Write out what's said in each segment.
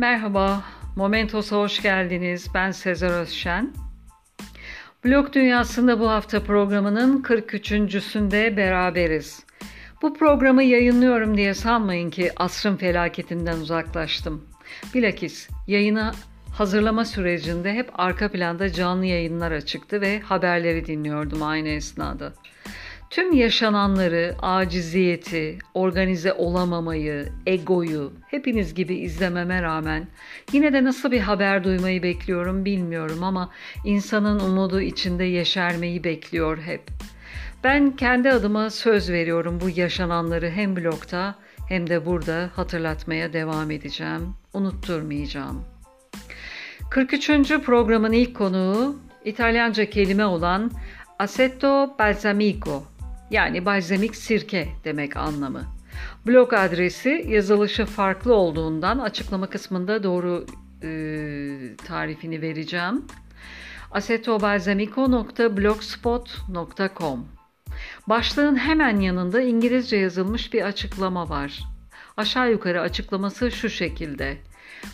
Merhaba, Momentos'a hoş geldiniz. Ben Sezer Özşen. Blog Dünyası'nda bu hafta programının 43.sünde beraberiz. Bu programı yayınlıyorum diye sanmayın ki asrın felaketinden uzaklaştım. Bilakis yayını hazırlama sürecinde hep arka planda canlı yayınlar açıktı ve haberleri dinliyordum aynı esnada. Tüm yaşananları, aciziyeti, organize olamamayı, egoyu hepiniz gibi izlememe rağmen yine de nasıl bir haber duymayı bekliyorum bilmiyorum ama insanın umudu içinde yeşermeyi bekliyor hep. Ben kendi adıma söz veriyorum bu yaşananları hem blogda hem de burada hatırlatmaya devam edeceğim. Unutturmayacağım. 43. programın ilk konuğu İtalyanca kelime olan Assetto balsamico yani balzamik sirke demek anlamı. Blog adresi yazılışı farklı olduğundan açıklama kısmında doğru e, tarifini vereceğim. acetobalsamico.blogspot.com Başlığın hemen yanında İngilizce yazılmış bir açıklama var. Aşağı yukarı açıklaması şu şekilde.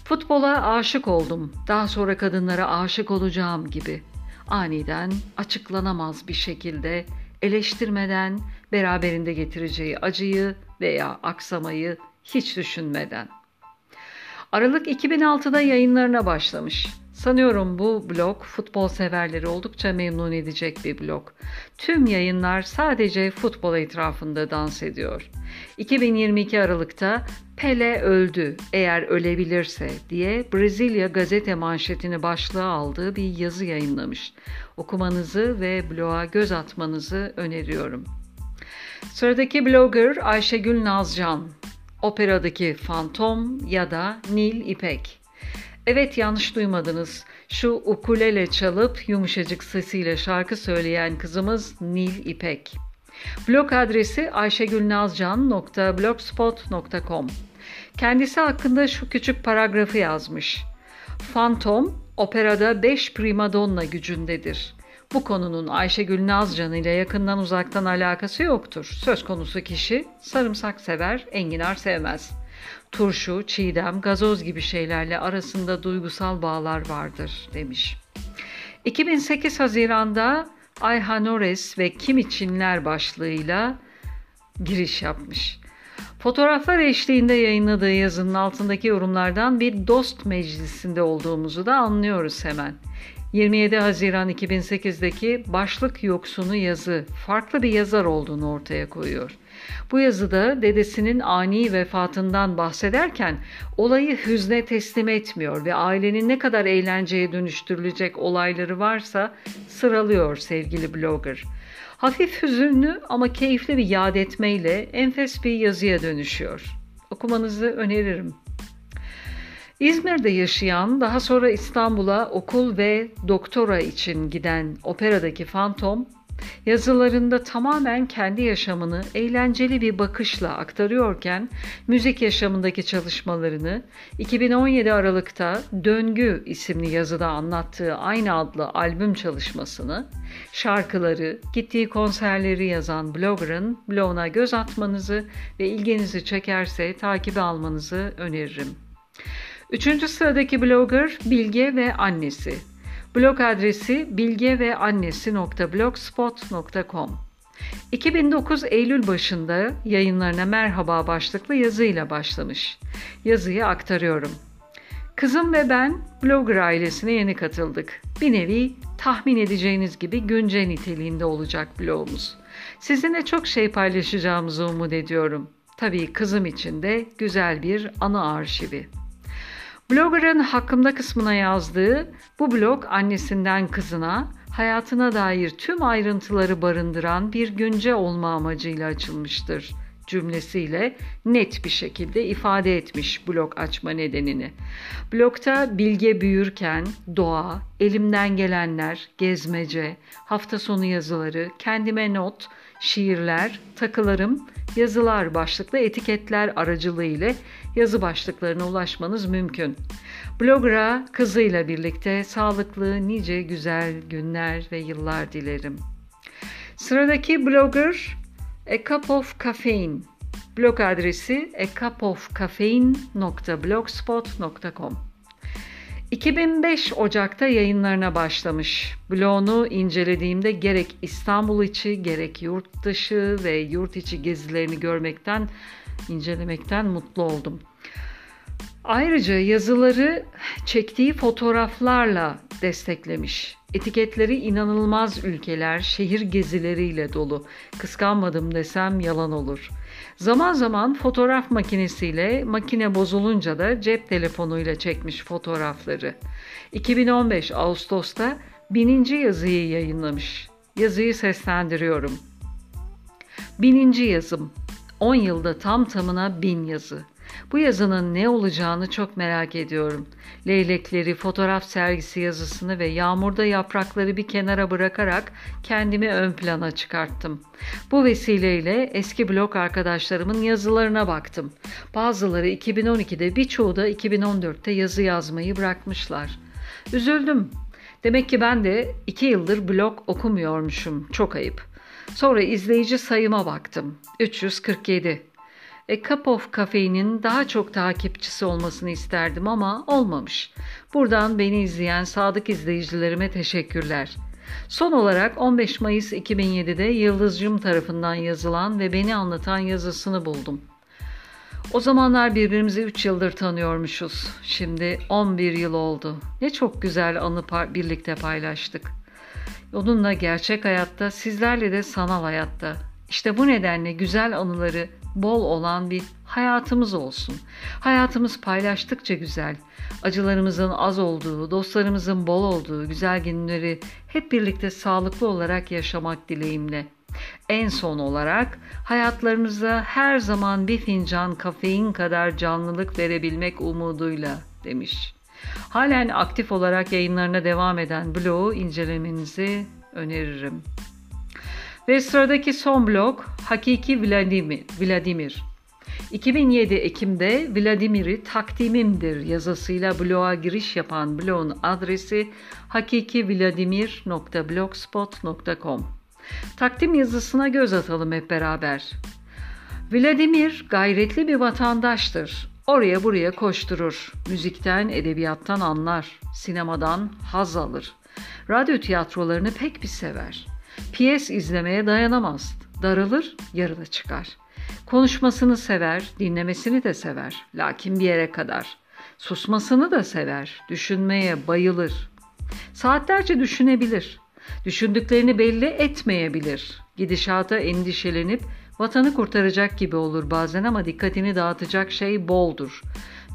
Futbola aşık oldum. Daha sonra kadınlara aşık olacağım gibi. Aniden açıklanamaz bir şekilde eleştirmeden, beraberinde getireceği acıyı veya aksamayı hiç düşünmeden. Aralık 2006'da yayınlarına başlamış. Sanıyorum bu blog futbol severleri oldukça memnun edecek bir blog. Tüm yayınlar sadece futbol etrafında dans ediyor. 2022 Aralık'ta Pele öldü eğer ölebilirse diye Brezilya gazete manşetini başlığa aldığı bir yazı yayınlamış. Okumanızı ve bloğa göz atmanızı öneriyorum. Sıradaki blogger Ayşegül Nazcan. Operadaki Fantom ya da Nil İpek. Evet yanlış duymadınız. Şu ukulele çalıp yumuşacık sesiyle şarkı söyleyen kızımız Nil İpek. Blog adresi ayşegülnazcan.blogspot.com Kendisi hakkında şu küçük paragrafı yazmış. Fantom, operada 5 primadonna gücündedir. Bu konunun Ayşegül Nazcan ile yakından uzaktan alakası yoktur. Söz konusu kişi sarımsak sever, enginar sevmez. Turşu, çiğdem, gazoz gibi şeylerle arasında duygusal bağlar vardır demiş. 2008 Haziran'da Ayhanores ve Kim İçinler başlığıyla giriş yapmış. Fotoğraflar eşliğinde yayınladığı yazının altındaki yorumlardan bir dost meclisinde olduğumuzu da anlıyoruz hemen. 27 Haziran 2008'deki başlık yoksunu yazı farklı bir yazar olduğunu ortaya koyuyor. Bu yazıda dedesinin ani vefatından bahsederken olayı hüzne teslim etmiyor ve ailenin ne kadar eğlenceye dönüştürülecek olayları varsa sıralıyor sevgili blogger. Hafif hüzünlü ama keyifli bir yad etmeyle enfes bir yazıya dönüşüyor. Okumanızı öneririm. İzmir'de yaşayan, daha sonra İstanbul'a okul ve doktora için giden operadaki Fantom, Yazılarında tamamen kendi yaşamını eğlenceli bir bakışla aktarıyorken müzik yaşamındaki çalışmalarını 2017 Aralık'ta Döngü isimli yazıda anlattığı aynı adlı albüm çalışmasını, şarkıları, gittiği konserleri yazan blogger'ın bloguna göz atmanızı ve ilginizi çekerse takibi almanızı öneririm. Üçüncü sıradaki blogger Bilge ve annesi. Blog adresi bilgeveannesi.blogspot.com 2009 Eylül başında yayınlarına merhaba başlıklı yazıyla başlamış. Yazıyı aktarıyorum. Kızım ve ben blogger ailesine yeni katıldık. Bir nevi tahmin edeceğiniz gibi günce niteliğinde olacak blogumuz. Sizinle çok şey paylaşacağımızı umut ediyorum. Tabii kızım için de güzel bir anı arşivi. Blogger'ın hakkımda kısmına yazdığı bu blog annesinden kızına hayatına dair tüm ayrıntıları barındıran bir günce olma amacıyla açılmıştır cümlesiyle net bir şekilde ifade etmiş blog açma nedenini. Blogta bilge büyürken doğa, elimden gelenler, gezmece, hafta sonu yazıları, kendime not, şiirler, takılarım, yazılar başlıklı etiketler aracılığı ile yazı başlıklarına ulaşmanız mümkün. Blogger'a kızıyla birlikte sağlıklı, nice güzel günler ve yıllar dilerim. Sıradaki blogger A Cup of Caffeine Blog adresi ecupofcaffeine.blogspot.com 2005 Ocak'ta yayınlarına başlamış. Blogunu incelediğimde gerek İstanbul içi gerek yurt dışı ve yurt içi gezilerini görmekten, incelemekten mutlu oldum. Ayrıca yazıları çektiği fotoğraflarla desteklemiş. Etiketleri inanılmaz ülkeler, şehir gezileriyle dolu. Kıskanmadım desem yalan olur. Zaman zaman fotoğraf makinesiyle, makine bozulunca da cep telefonuyla çekmiş fotoğrafları. 2015 Ağustos'ta bininci yazıyı yayınlamış. Yazıyı seslendiriyorum. Bininci yazım. 10 yılda tam tamına bin yazı. Bu yazının ne olacağını çok merak ediyorum. Leylekleri, fotoğraf sergisi yazısını ve yağmurda yaprakları bir kenara bırakarak kendimi ön plana çıkarttım. Bu vesileyle eski blog arkadaşlarımın yazılarına baktım. Bazıları 2012'de birçoğu da 2014'te yazı yazmayı bırakmışlar. Üzüldüm. Demek ki ben de iki yıldır blog okumuyormuşum. Çok ayıp. Sonra izleyici sayıma baktım. 347. E, Cup of Cafe'nin daha çok takipçisi olmasını isterdim ama olmamış. Buradan beni izleyen sadık izleyicilerime teşekkürler. Son olarak 15 Mayıs 2007'de Yıldızcım tarafından yazılan ve beni anlatan yazısını buldum. O zamanlar birbirimizi 3 yıldır tanıyormuşuz. Şimdi 11 yıl oldu. Ne çok güzel anı birlikte paylaştık. Onunla gerçek hayatta, sizlerle de sanal hayatta. İşte bu nedenle güzel anıları bol olan bir hayatımız olsun. Hayatımız paylaştıkça güzel. Acılarımızın az olduğu, dostlarımızın bol olduğu güzel günleri hep birlikte sağlıklı olarak yaşamak dileğimle. En son olarak hayatlarımıza her zaman bir fincan kafein kadar canlılık verebilmek umuduyla demiş. Halen aktif olarak yayınlarına devam eden blogu incelemenizi öneririm. Ve sıradaki son blok Hakiki Vladimir. Vladimir. 2007 Ekim'de Vladimir'i takdimimdir yazısıyla bloğa giriş yapan bloğun adresi hakikivladimir.blogspot.com Takdim yazısına göz atalım hep beraber. Vladimir gayretli bir vatandaştır. Oraya buraya koşturur. Müzikten, edebiyattan anlar. Sinemadan haz alır. Radyo tiyatrolarını pek bir sever. Piyes izlemeye dayanamaz. Darılır, yarıda çıkar. Konuşmasını sever, dinlemesini de sever. Lakin bir yere kadar. Susmasını da sever, düşünmeye bayılır. Saatlerce düşünebilir. Düşündüklerini belli etmeyebilir. Gidişata endişelenip vatanı kurtaracak gibi olur bazen ama dikkatini dağıtacak şey boldur.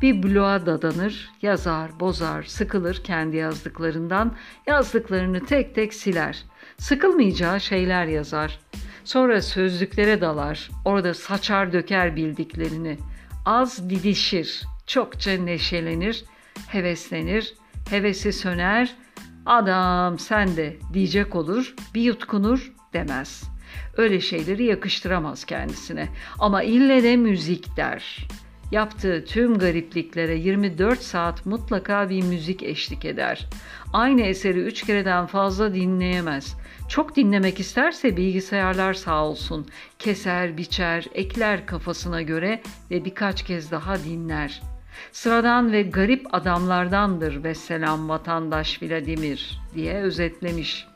Bir bloğa dadanır, yazar, bozar, sıkılır kendi yazdıklarından, yazdıklarını tek tek siler. Sıkılmayacağı şeyler yazar. Sonra sözlüklere dalar, orada saçar döker bildiklerini. Az didişir, çokça neşelenir, heveslenir, hevesi söner, adam sen de diyecek olur, bir yutkunur demez. Öyle şeyleri yakıştıramaz kendisine ama ille de müzik der. Yaptığı tüm garipliklere 24 saat mutlaka bir müzik eşlik eder. Aynı eseri üç kereden fazla dinleyemez. Çok dinlemek isterse bilgisayarlar sağ olsun. Keser, biçer, ekler kafasına göre ve birkaç kez daha dinler. Sıradan ve garip adamlardandır ve selam vatandaş Vladimir diye özetlemiş.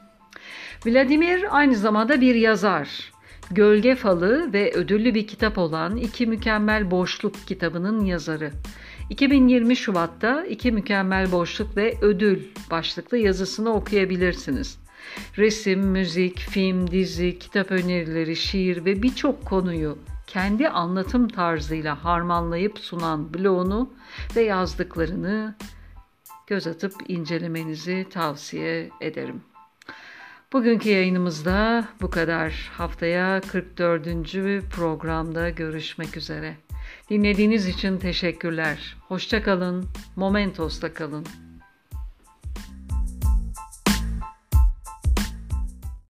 Vladimir aynı zamanda bir yazar. Gölge Falı ve ödüllü bir kitap olan İki Mükemmel Boşluk kitabının yazarı. 2020 Şubat'ta İki Mükemmel Boşluk ve Ödül başlıklı yazısını okuyabilirsiniz. Resim, müzik, film, dizi, kitap önerileri, şiir ve birçok konuyu kendi anlatım tarzıyla harmanlayıp sunan blogunu ve yazdıklarını göz atıp incelemenizi tavsiye ederim. Bugünkü yayınımızda bu kadar. Haftaya 44. programda görüşmek üzere. Dinlediğiniz için teşekkürler. Hoşçakalın, Momentos'ta kalın.